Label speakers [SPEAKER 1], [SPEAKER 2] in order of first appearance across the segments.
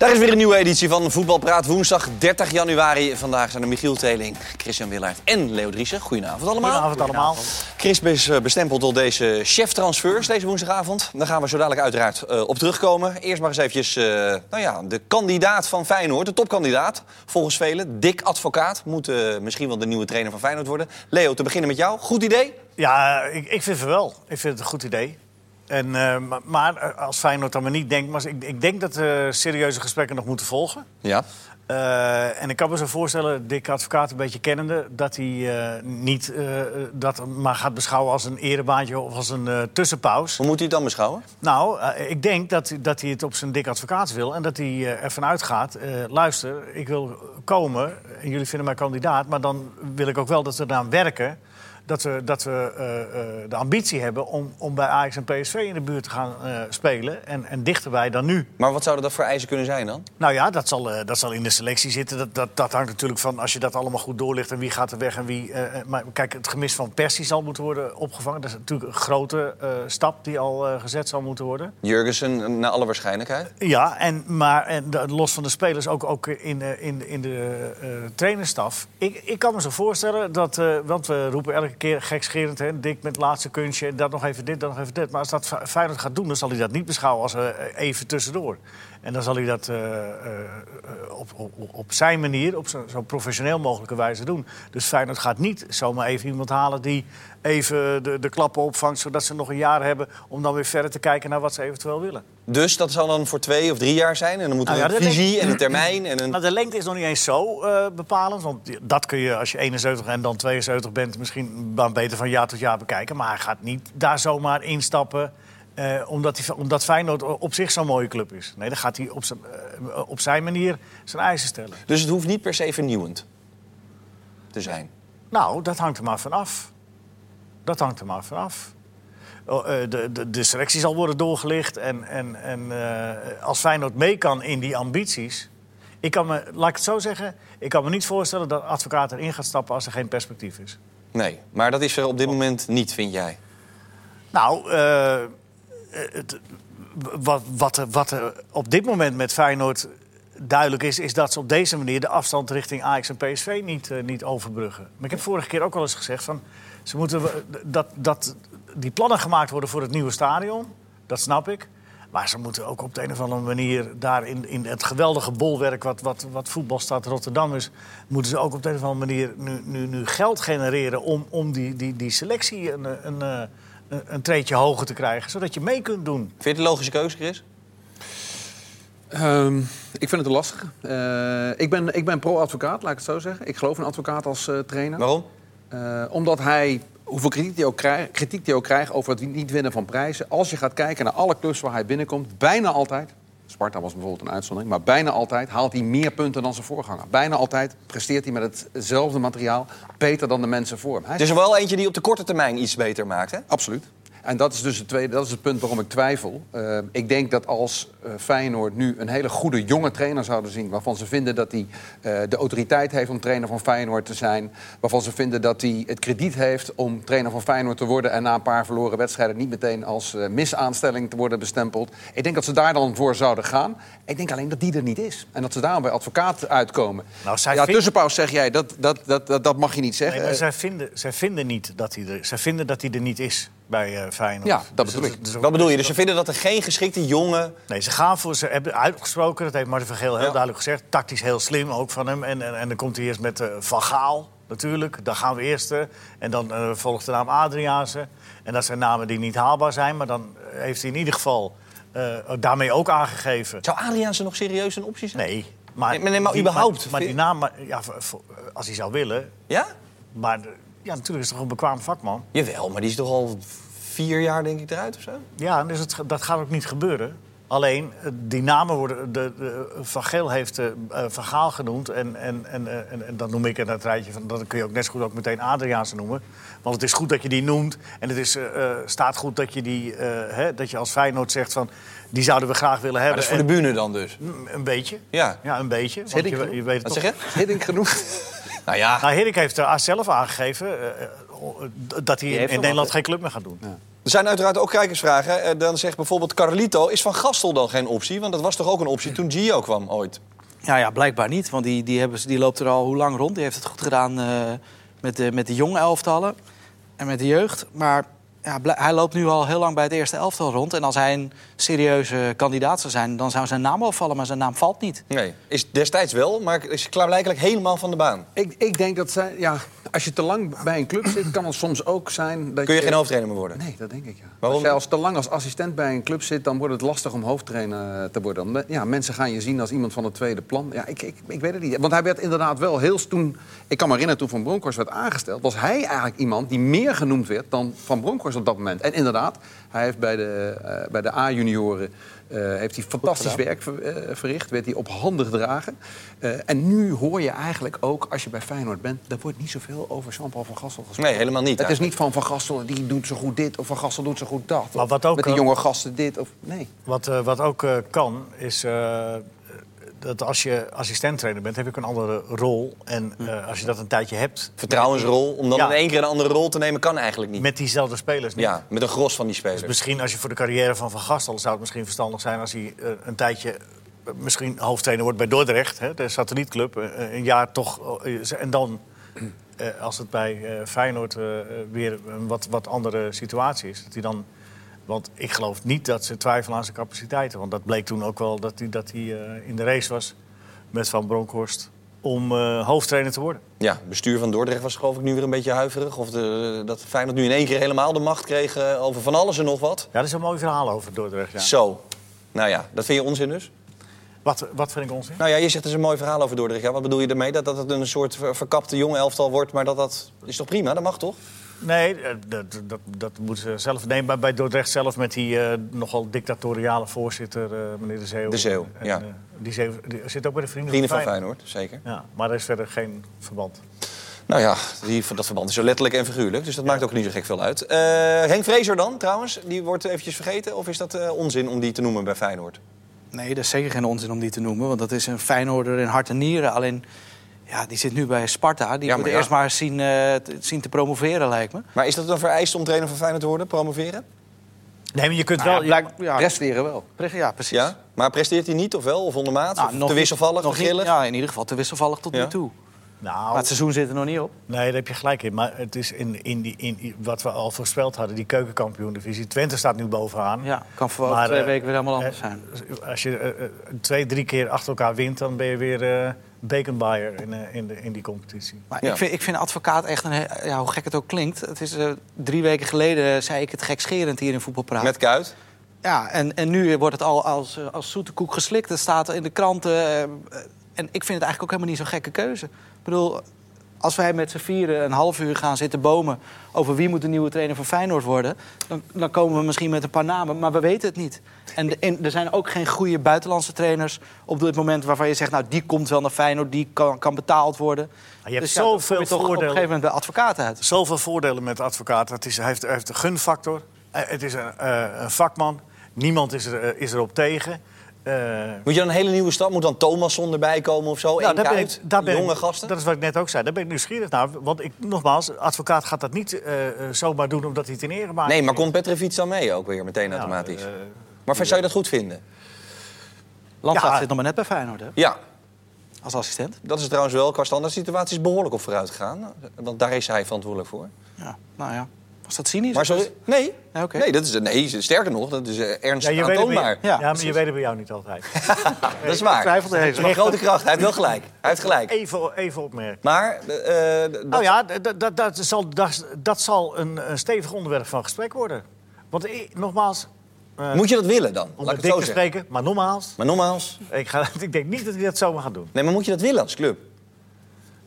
[SPEAKER 1] Daar is weer een nieuwe editie van Voetbalpraat. Woensdag 30 januari. Vandaag zijn er Michiel Teling, Christian Willaert en Leo Driessen. Goedenavond allemaal.
[SPEAKER 2] Goedenavond allemaal.
[SPEAKER 1] Chris is eh, bestempeld door deze chef transfers deze woensdagavond. Daar gaan we zo dadelijk uiteraard uh, op terugkomen. Eerst maar eens eventjes uh, nou ja, de kandidaat van Feyenoord, de topkandidaat. Volgens velen, Dick Advocaat. Moet uh, misschien wel de nieuwe trainer van Feyenoord worden. Leo, te beginnen met jou. Goed idee?
[SPEAKER 2] Ja, ik, ik vind het wel. Ik vind het een goed idee. En, uh, maar als Feyenoord dan maar niet denkt... Maar ik, ik denk dat er serieuze gesprekken nog moeten volgen.
[SPEAKER 1] Ja.
[SPEAKER 2] Uh, en ik kan me zo voorstellen, Dick Advocaat een beetje kennende... dat hij niet dat maar gaat beschouwen als een erebaantje of als een tussenpaus.
[SPEAKER 1] Hoe moet hij het dan beschouwen?
[SPEAKER 2] Nou, ik denk dat, dat hij het op zijn Dick Advocaat wil... en dat hij ervan uitgaat, luister, ik wil komen... en jullie vinden mij kandidaat... maar dan wil ik ook wel dat we eraan werken dat we, dat we uh, uh, de ambitie hebben om, om bij Ajax en PSV in de buurt te gaan uh, spelen. En, en dichterbij dan nu.
[SPEAKER 1] Maar wat zouden dat voor eisen kunnen zijn dan?
[SPEAKER 2] Nou ja, dat zal, dat zal in de selectie zitten. Dat, dat, dat hangt natuurlijk van als je dat allemaal goed doorlicht en wie gaat er weg en wie. maar kijk, het gemis van Persie zal moeten worden opgevangen. Dat is natuurlijk een grote stap die al gezet zal moeten worden.
[SPEAKER 1] Jurgensen, naar alle waarschijnlijkheid.
[SPEAKER 2] Ja, en, maar en, los van de spelers ook, ook in, in, in de trainerstaf. Ik, ik kan me zo voorstellen dat, want we roepen elke keer gekscherend, hè? Dik met laatste kunstje. Dat nog even dit, dat nog even dit. Maar als dat Feyenoord gaat doen, dan zal hij dat niet beschouwen als uh, even tussendoor. En dan zal hij dat uh, uh, op, op, op, zijn manier, op zo, zo, professioneel mogelijke wijze doen. Dus Feyenoord gaat niet zomaar even iemand halen die even de, de klappen opvangt... zodat ze nog een jaar hebben om dan weer verder te kijken naar wat ze eventueel willen.
[SPEAKER 1] Dus dat zal dan voor twee of drie jaar zijn? En dan moet er nou ja, een visie en een termijn? En een...
[SPEAKER 2] Nou, de lengte is nog niet eens zo uh, bepalend. Want dat kun je als je 71 en dan 72 bent... misschien beter van jaar tot jaar bekijken. Maar hij gaat niet daar zomaar instappen... Uh, omdat, hij, omdat Feyenoord op zich zo'n mooie club is. Nee, dan gaat hij op zijn, uh, op zijn manier zijn eisen stellen.
[SPEAKER 1] Dus het hoeft niet per se vernieuwend te zijn?
[SPEAKER 2] Nou, dat hangt er maar vanaf. Dat hangt er maar vanaf. Uh, de, de, de, selectie zal worden doorgelicht. En, en, en als Feyenoord mee kan in die ambities... Ik kan me, laat ik het zo zeggen, ik kan me niet voorstellen dat advocaat erin gaat stappen als er geen perspectief is.
[SPEAKER 1] Nee, maar dat is er op dit moment niet, vind jij?
[SPEAKER 2] Nou, het, wat, wat, wat er op dit moment met Feyenoord duidelijk is... is dat ze op deze manier de afstand richting Ajax en PSV niet, uh, niet overbruggen. Maar ik heb vorige keer ook al eens gezegd... Van, ze moeten, dat, dat die plannen gemaakt worden voor het nieuwe stadion. Dat snap ik. Maar ze moeten ook op de een of andere manier... daar in, in het geweldige bolwerk wat, wat, wat voetbalstad Rotterdam is... moeten ze ook op de een of andere manier nu, nu, nu geld genereren... om, om die, die, die selectie een... een, een een treetje hoger te krijgen, zodat je mee kunt doen.
[SPEAKER 1] Vind je het een logische keuze, Chris?
[SPEAKER 3] Um, ik vind het een lastige. Uh, ik ben, ik ben pro-advocaat, laat ik het zo zeggen. Ik geloof in een advocaat als uh, trainer.
[SPEAKER 1] Waarom?
[SPEAKER 3] Uh, omdat hij, hoeveel kritiek hij, ook krijgt, kritiek hij ook krijgt over het niet winnen van prijzen... als je gaat kijken naar alle clubs waar hij binnenkomt, bijna altijd... Sparta was bijvoorbeeld een uitzondering. Maar bijna altijd haalt hij meer punten dan zijn voorganger. Bijna altijd presteert hij met hetzelfde materiaal beter dan de mensen voor hem. Hij
[SPEAKER 1] is er wel eentje die op de korte termijn iets beter maakt, hè?
[SPEAKER 3] Absoluut. En dat is dus het, tweede, dat is het punt waarom ik twijfel. Uh, ik denk dat als uh, Feyenoord nu een hele goede jonge trainer zouden zien... waarvan ze vinden dat hij uh, de autoriteit heeft om trainer van Feyenoord te zijn... waarvan ze vinden dat hij het krediet heeft om trainer van Feyenoord te worden... en na een paar verloren wedstrijden niet meteen als misaanstelling te worden bestempeld. Ik denk dat ze daar dan voor zouden gaan. Ik denk alleen dat die er niet is. En dat ze daarom bij advocaat uitkomen. Nou, zij ja, tussenpauze zeg jij, dat, dat, dat, dat, dat mag je niet zeggen.
[SPEAKER 2] Nee, maar zij vinden, zij vinden niet dat hij er, zij vinden dat hij er niet is bij uh, Feyenoord.
[SPEAKER 3] Ja, dat bedoel dus, ik. Dus
[SPEAKER 1] Wat bedoel je? Dus ze vinden dat er geen geschikte jongen...
[SPEAKER 2] Nee, ze gaan voor... Ze hebben uitgesproken, dat heeft Martin van Geel heel ja. duidelijk gezegd. Tactisch heel slim ook van hem. En, en, en dan komt hij eerst met uh, Van Gaal, natuurlijk. Dan gaan we eerst. Uh, en dan uh, volgt de naam Adriaanse. En dat zijn namen die niet haalbaar zijn. Maar dan heeft hij in ieder geval daarmee ook aangegeven...
[SPEAKER 1] Zou Adriaanse nog serieus een optie zijn?
[SPEAKER 2] Nee.
[SPEAKER 1] Maar, nee, nee, maar die, überhaupt?
[SPEAKER 2] Maar, maar die naam, ja, als hij zou willen...
[SPEAKER 1] Ja?
[SPEAKER 2] Maar ja, natuurlijk is het toch een bekwaam vakman.
[SPEAKER 1] Jawel, maar die is toch al vier jaar denk ik eruit of zo?
[SPEAKER 2] Ja, dus het, dat gaat ook niet gebeuren. Alleen, die namen worden... De, de, van Geel heeft uh, Van Gaal genoemd. En, en, en, en, en dan noem ik het het rijtje van... Dan kun je ook net zo goed ook meteen Adriaanse noemen. Want het is goed dat je die noemt. En het is, uh, staat goed dat je, die, uh, hè, dat je als Feyenoord zegt van... Die zouden we graag willen hebben.
[SPEAKER 1] Maar dat is voor de bühne dan dus?
[SPEAKER 2] Een beetje.
[SPEAKER 1] Ja,
[SPEAKER 2] ja een beetje.
[SPEAKER 3] Want je,
[SPEAKER 2] je, weet het
[SPEAKER 1] Wat
[SPEAKER 2] toch.
[SPEAKER 1] zeg je?
[SPEAKER 3] Hiddink genoemd.
[SPEAKER 1] nou ja.
[SPEAKER 2] Nou, Hiddink heeft zelf aangegeven dat hij in, in Nederland geen club meer gaat doen. Ja.
[SPEAKER 1] Er zijn uiteraard ook kijkersvragen. Eh, Dan zegt bijvoorbeeld Carlito, is Van Gastel dan geen optie? Want dat was toch ook een optie toen Gio kwam ooit?
[SPEAKER 4] Ja, ja, blijkbaar niet. Want die, die, hebben, ze- die loopt er al hoe lang rond. Die heeft het goed gedaan eh, met, de, met de jonge elftallen en met de jeugd. Maar ja, hij loopt nu al heel lang bij het eerste elftal rond. En als hij een serieuze kandidaat zou zijn, dan zou zijn naam wel vallen. Maar zijn naam valt niet.
[SPEAKER 1] Nee, is destijds wel, maar is klaarblijkelijk helemaal van de baan.
[SPEAKER 3] Ik, ik denk dat zij, ja, als je te lang bij een club zit, kan het soms ook zijn dat
[SPEAKER 1] Kun je geen hoofdtrainer meer worden?
[SPEAKER 3] Nee, dat denk ik ja.
[SPEAKER 1] Waarom?
[SPEAKER 3] Als jij als te lang als assistent bij een club zit, dan wordt het lastig om hoofdtrainer te worden. Ja, mensen gaan je zien als iemand van het tweede plan. Ja, ik, ik, ik weet het niet. Want hij werd inderdaad wel heel toen. Ik kan me herinneren toen Van Bronckhorst werd aangesteld, was hij eigenlijk iemand die meer genoemd werd dan Van Bronckhorst op dat moment. En inderdaad, hij heeft bij de, eh, bij de A-junioren. Eh, heeft hij fantastisch werk ver- eh, verricht, werd hij op handen gedragen. Eh, en nu hoor je eigenlijk ook, als je bij Feyenoord bent... er wordt niet zoveel over Jean-Paul van Gassel gesproken.
[SPEAKER 1] Nee, helemaal niet.
[SPEAKER 3] Het is niet van Van Gassel, die doet zo goed dit... of Van Gassel doet zo goed dat.
[SPEAKER 2] Maar
[SPEAKER 3] of
[SPEAKER 2] wat ook,
[SPEAKER 3] met die jonge gasten dit. Of, nee.
[SPEAKER 2] Wat, eh, wat ook kan, is eh, dat als je assistent-trainer bent, heb je ook een andere rol. En eh, als je dat een tijdje hebt,
[SPEAKER 1] Vertrouwensrol, om dan
[SPEAKER 2] Ja.
[SPEAKER 1] in één keer een andere rol te nemen, kan eigenlijk niet.
[SPEAKER 2] met diezelfde spelers niet.
[SPEAKER 1] Ja, met een gros van die
[SPEAKER 2] Dus
[SPEAKER 1] spelers.
[SPEAKER 2] misschien als je voor de carrière van Van Gastel zou het misschien verstandig zijn als hij eh, een tijdje eh, misschien hoofdtrainer wordt bij Dordrecht, hè, de satellietclub, een jaar toch. en dan, als het bij Feyenoord weer een wat, wat andere situatie is, dat hij dan. Want ik geloof niet dat ze twijfelen aan zijn capaciteiten. Want dat bleek toen ook wel dat hij, dat hij eh, in de race was met Van Bronckhorst om eh, hoofdtrainer te worden.
[SPEAKER 1] Ja, het bestuur van Dordrecht was geloof ik nu weer een beetje huiverig. Of de, dat Feyenoord nu in één keer helemaal de macht kreeg eh, over van alles en nog wat.
[SPEAKER 2] Ja, dat is een mooi verhaal over Dordrecht. Ja.
[SPEAKER 1] Zo. Nou ja, dat vind je onzin dus?
[SPEAKER 2] Wat, wat vind ik onzin?
[SPEAKER 1] Nou ja, je zegt het is een mooi verhaal over Dordrecht. Ja, wat bedoel je ermee? Dat, dat het een soort ver- verkapte jonge elftal wordt, maar dat dat... Is toch prima? Dat mag toch?
[SPEAKER 2] Nee, eh, dat, dat, dat moeten ze zelf. Nee, maar bij Dordrecht zelf met die eh, nogal dictatoriale voorzitter, eh, meneer De Zeeuw.
[SPEAKER 1] De Zeeuw,
[SPEAKER 2] En,
[SPEAKER 1] ja.
[SPEAKER 2] die, Zeeuw, die zit ook bij de Vrienden,
[SPEAKER 1] Vrienden van
[SPEAKER 2] Feyenoord.
[SPEAKER 1] Feyenoord, zeker.
[SPEAKER 2] Ja, maar er is verder geen verband.
[SPEAKER 1] Nou ja, die, dat verband is zo letterlijk en figuurlijk. Dus dat maakt ook niet zo gek veel uit. Eh, Henk Vrezer dan, trouwens, die wordt eventjes vergeten. Of is dat eh, onzin om die te noemen bij Feyenoord?
[SPEAKER 4] Nee, dat is zeker geen onzin om die te noemen. Want dat is een Feyenoorder in hart en nieren. Alleen, ja, die zit nu bij Sparta. Die
[SPEAKER 1] Ja,
[SPEAKER 4] moet
[SPEAKER 1] ja.
[SPEAKER 4] eerst maar zien, eh, te, zien te promoveren, lijkt me.
[SPEAKER 1] Maar is dat een vereist om trainer van Feyenoord te worden, promoveren?
[SPEAKER 2] Nee, maar je kunt
[SPEAKER 4] Nou
[SPEAKER 2] wel.
[SPEAKER 4] ja, blijk- ja,
[SPEAKER 3] Presteren wel.
[SPEAKER 4] ja, precies.
[SPEAKER 1] Ja? Maar presteert hij niet of wel? Of ondermaat?
[SPEAKER 4] Nou,
[SPEAKER 1] of
[SPEAKER 4] nog
[SPEAKER 1] te wisselvallig?
[SPEAKER 4] nog
[SPEAKER 1] Of
[SPEAKER 4] niet-
[SPEAKER 1] grillig?
[SPEAKER 4] Ja, in ieder geval te wisselvallig tot
[SPEAKER 1] Ja.
[SPEAKER 4] nu toe.
[SPEAKER 2] nou,
[SPEAKER 4] Maar het seizoen zit er nog niet op.
[SPEAKER 2] nee, daar heb je gelijk in. Maar het is in, in, die, in wat we al voorspeld hadden, die keukenkampioen-divisie. Twente staat nu bovenaan.
[SPEAKER 4] Ja, kan voor
[SPEAKER 2] Maar,
[SPEAKER 4] twee
[SPEAKER 2] eh,
[SPEAKER 4] weken weer helemaal anders
[SPEAKER 2] Eh,
[SPEAKER 4] zijn.
[SPEAKER 2] Als je eh, twee, drie keer achter elkaar wint, dan ben je weer eh bekenbaaier in, eh, in, de, in die competitie.
[SPEAKER 4] Maar
[SPEAKER 1] Ja.
[SPEAKER 4] ik, vind, ik vind advocaat echt een... Ja, hoe gek het ook klinkt. Het is, eh, drie weken geleden zei ik het gekscherend hier in Voetbalpraat.
[SPEAKER 1] Met Kuit?
[SPEAKER 4] Ja, en, en nu wordt het al als, eh, als zoete koek geslikt. Het staat in de kranten. en ik vind het eigenlijk ook helemaal niet zo'n gekke keuze. Ik bedoel, als wij met z'n vieren een half uur gaan zitten bomen... over wie moet de nieuwe trainer van Feyenoord worden... dan, dan komen we misschien met een paar namen, maar we weten het niet. En, de- en er zijn ook geen goede buitenlandse trainers op dit moment... waarvan je zegt, nou, die komt wel naar Feyenoord, die kan, kan betaald worden.
[SPEAKER 2] je hebt
[SPEAKER 4] Dus ja,
[SPEAKER 2] zoveel
[SPEAKER 4] je toch op een
[SPEAKER 2] voordelen.
[SPEAKER 4] gegeven moment bij advocaten uit.
[SPEAKER 2] Zoveel voordelen met advocaat. Het is, hij, heeft, hij heeft een gunfactor. Eh, Het is een, eh, een vakman. Niemand is, er, eh, is erop tegen. Eh,
[SPEAKER 1] Moet je dan een hele nieuwe stap? Moet dan Thomasson erbij komen of zo?
[SPEAKER 2] nou, daar ben ik, daar ben
[SPEAKER 1] jonge
[SPEAKER 2] ik-
[SPEAKER 1] gasten?
[SPEAKER 2] Dat is wat ik net ook zei. Daar ben ik nieuwsgierig naar. Want ik, nogmaals, advocaat gaat dat niet eh, eh, zomaar doen omdat hij het in ere maakt.
[SPEAKER 1] Nee, maar komt Petrovic dan mee ook weer meteen automatisch?
[SPEAKER 2] eh,
[SPEAKER 1] maar zou je dat goed vinden?
[SPEAKER 4] Landgraaf
[SPEAKER 2] Ja.
[SPEAKER 4] zit nog maar net bij Feyenoord, hè?
[SPEAKER 1] Ja,
[SPEAKER 4] Als assistent.
[SPEAKER 1] dat is trouwens wel qua standaard situaties behoorlijk op vooruit gegaan. Want daar is hij verantwoordelijk voor.
[SPEAKER 4] Ja, nou ja. Was dat cynisch?
[SPEAKER 1] Maar sorry, nee.
[SPEAKER 4] Ja.
[SPEAKER 1] Nee, dat is, nee, sterker nog, dat is eh, ernst
[SPEAKER 2] ja,
[SPEAKER 1] aantoonbaar.
[SPEAKER 2] ja, maar je weet het bij jou niet altijd.
[SPEAKER 1] Dat is waar. is een grote kracht. Hij heeft wel gelijk. Hij heeft gelijk.
[SPEAKER 2] Even, even opmerken.
[SPEAKER 1] Maar, dat-
[SPEAKER 2] Nou ja, dat, dat, dat zal, dat, dat zal een, een stevig onderwerp van gesprek worden. Want ik- nogmaals, eh,
[SPEAKER 1] moet je dat willen dan?
[SPEAKER 2] om
[SPEAKER 1] Laat
[SPEAKER 2] met
[SPEAKER 1] ik het
[SPEAKER 2] dik
[SPEAKER 1] zo
[SPEAKER 2] te
[SPEAKER 1] zeggen.
[SPEAKER 2] spreken, maar nogmaals,
[SPEAKER 1] Maar nogmaals,
[SPEAKER 2] ik, ga, ik denk niet dat hij dat zomaar gaat doen.
[SPEAKER 1] nee, maar moet je dat willen als club?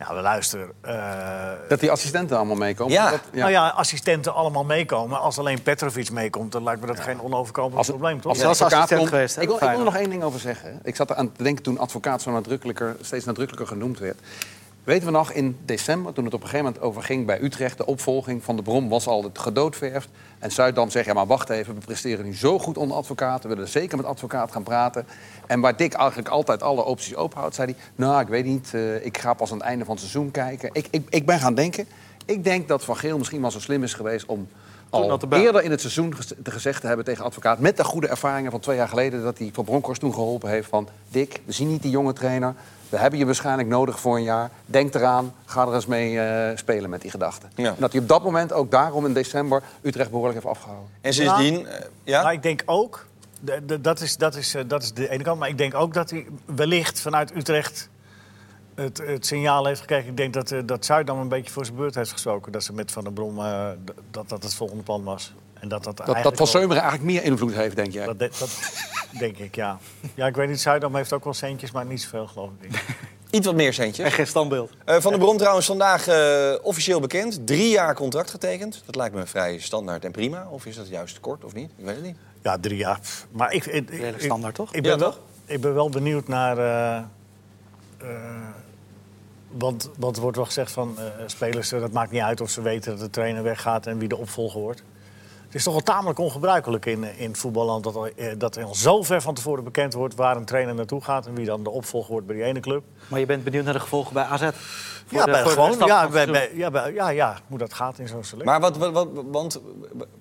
[SPEAKER 2] Ja, we luisteren. eh,
[SPEAKER 3] Dat die assistenten allemaal meekomen.
[SPEAKER 1] Ja.
[SPEAKER 3] Dat,
[SPEAKER 2] Nou ja, assistenten allemaal meekomen. Als alleen Petrovic meekomt, dan lijkt me dat geen onoverkomelijk
[SPEAKER 3] Als-
[SPEAKER 2] probleem, toch?
[SPEAKER 3] Als
[SPEAKER 4] Ja.
[SPEAKER 3] advocaat
[SPEAKER 4] geweest, hè,
[SPEAKER 3] ik, wil, ik wil er nog één ding over zeggen. Ik zat aan te denken toen advocaat zo nadrukkelijker, steeds nadrukkelijker genoemd werd. Weten we nog in december, toen het op een gegeven moment over ging bij Utrecht... de opvolging van de Brom was al gedoodverfd. En Zuidam zegt, ja maar wacht even, we presteren nu zo goed onder advocaten... we willen zeker met advocaat gaan praten. En waar Dick eigenlijk altijd alle opties openhoudt, zei hij... nou, ik weet niet, eh, ik ga pas aan het einde van het seizoen kijken. Ik, ik, ik ben gaan denken, Ik denk dat Van Geel misschien wel zo slim is geweest om
[SPEAKER 4] al
[SPEAKER 3] eerder in het seizoen te gezegd te hebben tegen advocaat... met de goede ervaringen van twee jaar geleden... dat hij Van Bronckhorst toen geholpen heeft van... Dick, we zien niet die jonge trainer. We hebben je waarschijnlijk nodig voor een jaar. Denk eraan, ga er eens mee eh, spelen met die gedachten.
[SPEAKER 1] Ja.
[SPEAKER 3] En dat hij op dat moment ook daarom in december Utrecht behoorlijk heeft afgehouden.
[SPEAKER 1] En sindsdien, eh, ja?
[SPEAKER 2] Maar ik denk ook, dat, is, dat, is, eh, dat is de ene kant, maar ik denk ook dat hij wellicht vanuit Utrecht het, het signaal heeft gekregen. Ik denk dat, eh, dat Zuidam een beetje voor zijn beurt heeft gestoken. Dat ze met Van der Brom, eh, dat dat het volgende plan was. En dat dat,
[SPEAKER 3] Dat, dat Van Seumeren eigenlijk meer invloed heeft, denk jij?
[SPEAKER 2] Dat, dat denk ik, ja. Ja, ik weet niet, Zuidam heeft ook wel centjes, maar niet zoveel, geloof ik.
[SPEAKER 1] Iets wat meer centjes.
[SPEAKER 4] En geen standbeeld.
[SPEAKER 1] Eh, van der Brom trouwens vandaag eh, officieel bekend. Drie jaar contract getekend. Dat lijkt me vrij standaard en prima. Of is dat juist kort of niet? Ik weet het niet.
[SPEAKER 2] Ja, drie jaar. Maar ik, ik, ik-
[SPEAKER 4] Redelijk
[SPEAKER 2] ik-
[SPEAKER 4] standaard, toch?
[SPEAKER 2] Ik ben,
[SPEAKER 1] Ja,
[SPEAKER 2] wel,
[SPEAKER 1] toch?
[SPEAKER 2] ik ben wel benieuwd naar. eh, eh, want, want er wordt wel gezegd van eh, spelers, dat maakt niet uit of ze weten dat de trainer weggaat en wie de opvolger wordt. Het is toch wel tamelijk ongebruikelijk in, eh, in voetballand dat, al, eh, dat er al zo ver van tevoren bekend wordt waar een trainer naartoe gaat en wie dan de opvolger wordt bij die ene club.
[SPEAKER 4] Maar je bent benieuwd naar de gevolgen bij AZ? Voor
[SPEAKER 2] Ja,
[SPEAKER 4] de-
[SPEAKER 2] bij, gewoon, ja, bij, ja, bij- ja, ja, hoe dat gaat in zo'n selectie.
[SPEAKER 1] Maar wat, wat, wat, want,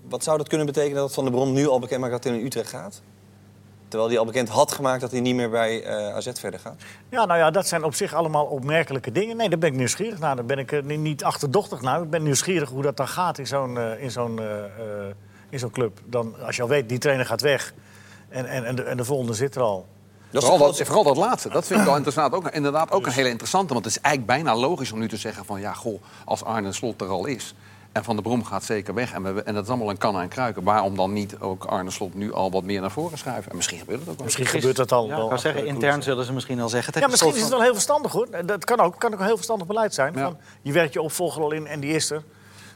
[SPEAKER 1] wat zou dat kunnen betekenen dat Van der Brom nu al bekend maakt dat hij in Utrecht gaat? Terwijl hij al bekend had gemaakt dat hij niet meer bij eh, AZ verder gaat.
[SPEAKER 2] Ja, nou ja, dat zijn op zich allemaal opmerkelijke dingen. Nee, daar ben ik nieuwsgierig naar. Daar ben ik eh, ni- niet achterdochtig naar. Ik ben nieuwsgierig hoe dat dan gaat in zo'n eh, in zo'n eh, eh, in zo'n club. Dan, als je al weet, die trainer gaat weg en, en, en, de, en de volgende zit er al.
[SPEAKER 1] Dat is
[SPEAKER 3] Vooral dat, vooral dat laatste. Dat vind ik wel interessant. Ook, inderdaad ook een hele interessante. Want het is eigenlijk bijna logisch om nu te zeggen van... ja, goh, als Arne Slot er al is... en Van der Brom gaat zeker weg... en, we, en dat is allemaal een kan en kruiken... waarom dan niet ook Arne Slot nu al wat meer naar voren schuiven? En misschien gebeurt het ook wel.
[SPEAKER 2] Misschien gebeurt dat al
[SPEAKER 4] Ja,
[SPEAKER 2] wel.
[SPEAKER 4] ik zeggen,
[SPEAKER 2] de
[SPEAKER 4] intern zullen ze misschien al zeggen...
[SPEAKER 2] Ja, misschien is het
[SPEAKER 4] wel...
[SPEAKER 2] wel heel verstandig hoor. Dat kan ook, kan ook een heel verstandig beleid zijn.
[SPEAKER 3] Ja.
[SPEAKER 2] Van, je werkt je opvolger al in en die is er.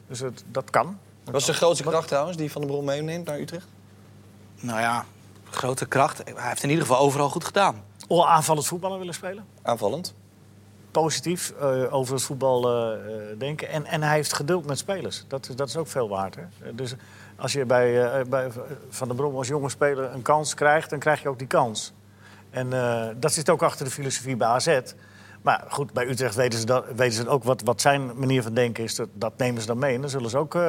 [SPEAKER 2] Dus het, dat kan.
[SPEAKER 1] Wat is de grootste kracht trouwens die Van der Brom meeneemt naar Utrecht?
[SPEAKER 4] Nou ja, grote kracht. Hij heeft in ieder geval overal goed gedaan.
[SPEAKER 2] Of aanvallend voetballen willen spelen.
[SPEAKER 1] Aanvallend.
[SPEAKER 2] Positief eh, over het voetbal eh, eh, denken. En, en hij heeft geduld met spelers. Dat, dat is ook veel waard. Hè? Dus als je bij, bij Van der Brom als jonge speler een kans krijgt... dan krijg je ook die kans. En dat zit ook achter de filosofie bij AZ. Maar goed, bij Utrecht weten ze, dat, weten ze ook wat, wat zijn manier van denken is. Dat, dat nemen ze dan mee. En dan zullen ze ook, eh,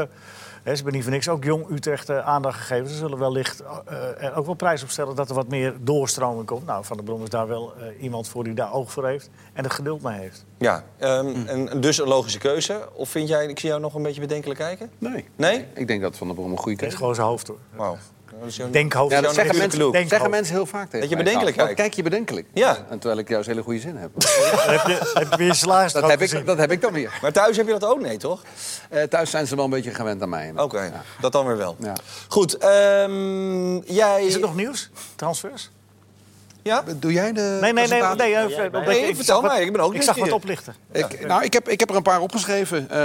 [SPEAKER 2] hè, ze hebben niet voor niks ook jong Utrecht eh, aandacht gegeven. Ze zullen wellicht eh, er ook wel prijs op stellen dat er wat meer doorstroming komt. Nou, Van der Brom is daar wel eh, iemand voor die daar oog voor heeft. En er geduld mee heeft.
[SPEAKER 1] Ja, ehm, en dus een logische keuze. Of vind jij, ik zie jou nog een beetje bedenkelijk kijken?
[SPEAKER 3] Nee.
[SPEAKER 1] Nee?
[SPEAKER 3] Ik denk dat Van der Brom een goede
[SPEAKER 2] Het is
[SPEAKER 3] keuze is.
[SPEAKER 2] gewoon zijn hoofd hoor.
[SPEAKER 1] Wauw.
[SPEAKER 2] Denkhoofd.
[SPEAKER 3] Ja,
[SPEAKER 1] dat
[SPEAKER 3] zeggen mensen, zeggen mensen heel vaak tegen
[SPEAKER 1] Dat je bedenkelijk
[SPEAKER 3] Wat
[SPEAKER 1] kijkt.
[SPEAKER 3] Kijk je bedenkelijk.
[SPEAKER 1] Ja.
[SPEAKER 3] En terwijl ik juist hele goede zin heb.
[SPEAKER 2] Heb je, heb je salaris
[SPEAKER 3] Dat heb,
[SPEAKER 2] gezien.
[SPEAKER 3] ik, dat heb ik dan weer.
[SPEAKER 1] Maar thuis heb je dat ook? Nee, toch?
[SPEAKER 3] Eh, thuis zijn ze wel een beetje gewend aan mij.
[SPEAKER 1] Oké,
[SPEAKER 3] Ja.
[SPEAKER 1] dat dan weer wel.
[SPEAKER 3] Ja.
[SPEAKER 1] Goed, ehm, jij...
[SPEAKER 2] Is er nog nieuws? Transfers?
[SPEAKER 1] Ja?
[SPEAKER 3] Doe jij de
[SPEAKER 2] Nee, nee, nee. nee, eh,
[SPEAKER 1] Nee,
[SPEAKER 2] omdat
[SPEAKER 1] nee,
[SPEAKER 2] ik- ik
[SPEAKER 1] vertel mij, ik ben ook
[SPEAKER 2] Ik zag wat oplichten.
[SPEAKER 3] Ik, nou, ik heb, ik heb er een paar opgeschreven. Eh,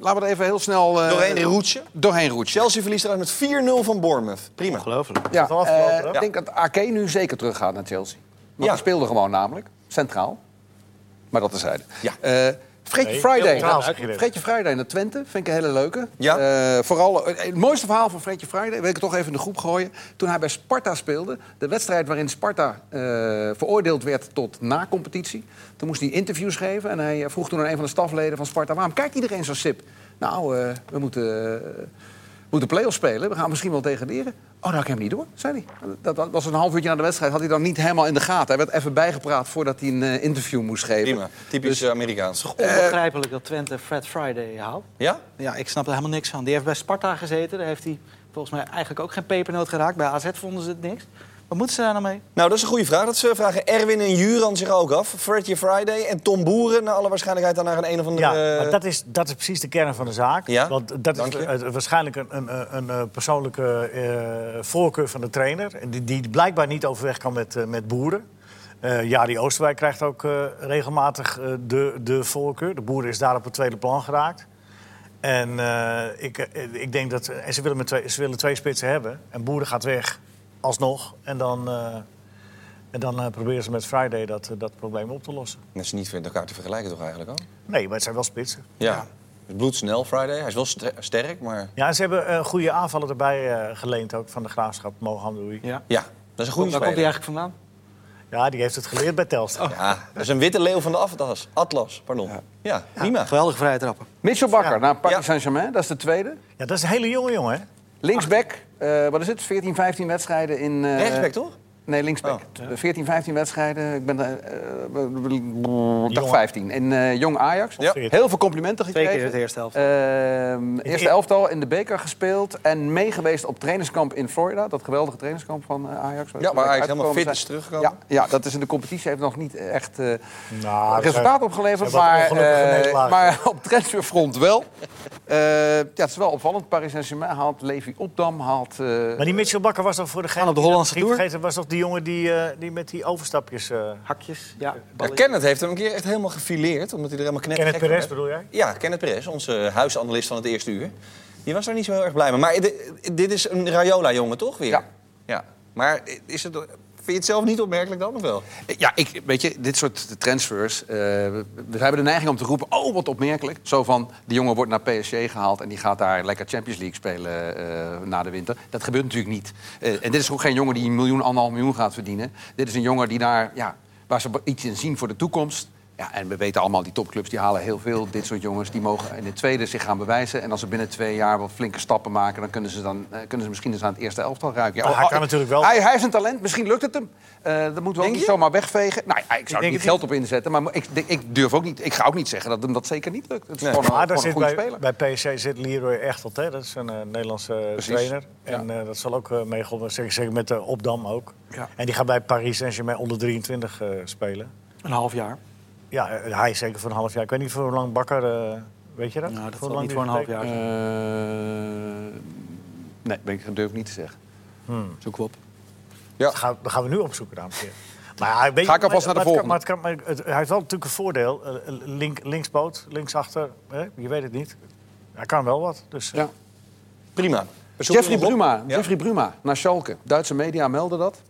[SPEAKER 3] laten we er even heel snel... eh,
[SPEAKER 1] Doorheen roetje.
[SPEAKER 3] Doorheen roetje.
[SPEAKER 1] Chelsea verliest eruit met 4-0 van Bournemouth. Prima.
[SPEAKER 4] Ongelooflijk.
[SPEAKER 3] Ja, eh,
[SPEAKER 2] hè?
[SPEAKER 3] ik denk dat Ake nu zeker teruggaat naar Chelsea. Want
[SPEAKER 1] Ja.
[SPEAKER 3] die speelde gewoon namelijk, centraal. Maar dat terzijde.
[SPEAKER 1] Ja.
[SPEAKER 3] Freetje Friday.
[SPEAKER 2] dit.
[SPEAKER 3] Freetje Friday naar Twente, vind ik een hele leuke.
[SPEAKER 1] Ja.
[SPEAKER 3] Eh, vooral, eh, het mooiste verhaal van Freetje Friday, wil ik het toch even in de groep gooien. Toen hij bij Sparta speelde, de wedstrijd waarin Sparta eh, veroordeeld werd tot na-competitie. Toen moest hij interviews geven en hij vroeg toen aan een van de stafleden van Sparta... waarom kijkt iedereen zo sip? Nou, eh, we moeten... we moeten play-offs spelen. We gaan misschien wel degraderen. Oh, nou, ik heb hem niet door, zei hij. Dat, dat was een half uurtje na de wedstrijd. Had hij dan niet helemaal in de gaten. Hij werd even bijgepraat voordat hij een eh, interview moest geven.
[SPEAKER 1] Prima. Typisch
[SPEAKER 3] Dus-
[SPEAKER 1] eh, Amerikaans.
[SPEAKER 4] Onbegrijpelijk dat Twente Fred Friday haalt.
[SPEAKER 1] Ja?
[SPEAKER 4] Ja, ik snap er helemaal niks van. Die heeft bij Sparta gezeten. Daar heeft hij volgens mij eigenlijk ook geen pepernoot geraakt. Bij AZ vonden ze het niks. Wat moeten ze daar nou mee?
[SPEAKER 1] Nou, dat is een goede vraag. Dat ze vragen Erwin en Juran zich ook af. Fredje Friday en Tom Boeren, naar alle waarschijnlijkheid dan naar een een of andere...
[SPEAKER 2] Ja, maar dat is, dat is precies de kern van de zaak.
[SPEAKER 1] Ja,
[SPEAKER 2] Want dat is
[SPEAKER 1] je.
[SPEAKER 2] waarschijnlijk een, een, een, eh, persoonlijke eh, voorkeur van de trainer. Die, die blijkbaar niet overweg kan met, eh, met boeren. Eh Jari Oosterwijk krijgt ook regelmatig de, de voorkeur. De boeren is daar op het tweede plan geraakt. En, ik, ik denk dat. En ze willen, met twee, ze willen twee spitsen hebben. En boeren gaat weg, alsnog. En dan, eh, en dan eh, proberen ze met Friday dat, eh, dat probleem op te lossen.
[SPEAKER 1] Dat is niet met elkaar te vergelijken toch eigenlijk ook?
[SPEAKER 2] Nee, maar het zijn wel spitsen.
[SPEAKER 1] Ja. Het bloedsnel Friday. Hij is wel ster- sterk, maar...
[SPEAKER 2] Ja, ze hebben goede aanvallen erbij eh, geleend ook van de graafschap Mohammedoui.
[SPEAKER 4] Ja.
[SPEAKER 1] Ja, dat is een goede
[SPEAKER 4] Waar komt hij eigenlijk vandaan?
[SPEAKER 2] Ja, die heeft het geleerd bij Telstar.
[SPEAKER 1] Ja, dat is een witte leeuw van de Atlas. Atlas, pardon. Ja, prima.
[SPEAKER 4] Geweldige vrije trappen.
[SPEAKER 3] Mitchell Bakker
[SPEAKER 2] Ja.
[SPEAKER 3] naar Paris
[SPEAKER 1] Ja.
[SPEAKER 3] Saint-Germain, dat is de tweede.
[SPEAKER 2] Ja, dat is een hele jonge jongen, hè?
[SPEAKER 3] Linksback, eh, wat is het? 14, 15 wedstrijden in... eh,
[SPEAKER 1] Rechtsback, toch?
[SPEAKER 3] Nee, linksback.
[SPEAKER 1] Oh.
[SPEAKER 3] 14, 15 wedstrijden. Ik ben eh, eh,
[SPEAKER 2] Jongen.
[SPEAKER 3] 15. In eh, Jong Ajax.
[SPEAKER 1] Ja.
[SPEAKER 3] Heel veel complimenten
[SPEAKER 4] Twee
[SPEAKER 3] gekregen.
[SPEAKER 4] keer het eerste helft.
[SPEAKER 3] Ehm, eerste elftal in de beker gespeeld en meegeweest op trainingskamp in Florida. Dat geweldige trainingskamp van Ajax.
[SPEAKER 1] Ja, waar Ajax helemaal fit is teruggekomen.
[SPEAKER 3] Ja, ja, dat is in de competitie. Heeft nog niet echt eh,
[SPEAKER 2] Nou,
[SPEAKER 3] resultaat opgeleverd. Maar, maar op transferfront wel. Eh, ja, het is wel opvallend. Paris Saint-Germain haalt Levi Opdam. Haalt, eh,
[SPEAKER 2] Maar die Mitchell Bakker was toch voor degene...
[SPEAKER 4] Aan op de Hollandse
[SPEAKER 2] vergeten, was toch die jongen die, eh, die met die overstapjes... eh
[SPEAKER 4] Hakjes, ja.
[SPEAKER 1] Ja, Kenneth heeft hem een keer echt helemaal gefileerd, omdat hij er helemaal knetter
[SPEAKER 2] Kenneth Perez bedoel jij?
[SPEAKER 1] Ja, Kenneth Perez, onze huisanalist van het eerste uur. Die was daar niet zo heel erg blij mee. Maar dit, dit is een Rayola-jongen, toch weer?
[SPEAKER 3] Ja.
[SPEAKER 1] ja. Maar is het, vind je het zelf niet opmerkelijk dan, of wel?
[SPEAKER 3] Ja, ik, weet je, dit soort transfers. eh, we hebben de neiging om te roepen: oh, wat opmerkelijk. Zo van: die jongen wordt naar PSG gehaald en die gaat daar lekker Champions League spelen eh, na de winter. Dat gebeurt natuurlijk niet. Eh, en dit is ook geen jongen die een miljoen, anderhalf miljoen gaat verdienen. Dit is een jongen die daar, ja, waar ze iets in zien voor de toekomst. Ja, en we weten allemaal, die topclubs die halen heel veel. Dit soort jongens die mogen in het tweede zich gaan bewijzen. En als ze binnen twee jaar wat flinke stappen maken... dan kunnen ze, dan, eh, kunnen ze misschien eens aan het eerste elftal ruiken. Ja,
[SPEAKER 2] Maar hij
[SPEAKER 3] oh,
[SPEAKER 2] kan natuurlijk wel-
[SPEAKER 3] Hij, hij heeft een talent, misschien lukt het hem. Eh dat moeten we ook niet zomaar wegvegen. Nou, ja, ik zou er niet geld op inzetten, maar ik, ik, durf ook niet, ik ga ook niet zeggen dat hem dat zeker niet lukt. Het is
[SPEAKER 1] Nee.
[SPEAKER 3] gewoon, een-
[SPEAKER 2] Maar daar
[SPEAKER 3] gewoon een
[SPEAKER 2] zit
[SPEAKER 3] goede
[SPEAKER 2] bij,
[SPEAKER 3] speler.
[SPEAKER 2] bij PSG zit Leroy Echtelt, hè? dat is een eh, Nederlandse
[SPEAKER 3] Precies.
[SPEAKER 2] trainer. En eh, dat zal ook uh, meegeholpen, zeker, zeker met de Opdam ook.
[SPEAKER 3] Ja.
[SPEAKER 2] En die gaat bij Paris Saint-Germain onder 23 eh, spelen.
[SPEAKER 4] Een half jaar.
[SPEAKER 2] Ja, eh, hij is zeker voor een half jaar. Ik weet niet voor hoe lang Bakker, eh, weet je dat?
[SPEAKER 4] Nou, dat
[SPEAKER 2] Voor
[SPEAKER 4] niet voor een half jaar.
[SPEAKER 3] Eh, nee, ben ik, durf ik niet te zeggen.
[SPEAKER 4] Zoek we op.
[SPEAKER 2] Dat gaan, dat gaan we nu opzoeken, dames en heren. Maar ja, weet
[SPEAKER 3] Ga ik alvast naar de
[SPEAKER 2] maar het kan-
[SPEAKER 3] volgende.
[SPEAKER 2] Maar, het, kan- maar het- hij heeft wel natuurlijk een voordeel. Link, linkspoot, linksachter, hè? je weet het niet. Hij kan wel wat. Dus, eh,
[SPEAKER 3] Ja.
[SPEAKER 1] Prima.
[SPEAKER 3] Jeffrey. Bruma,
[SPEAKER 1] Ja.
[SPEAKER 3] Jeffrey Bruma naar Schalke. Duitse media melden dat.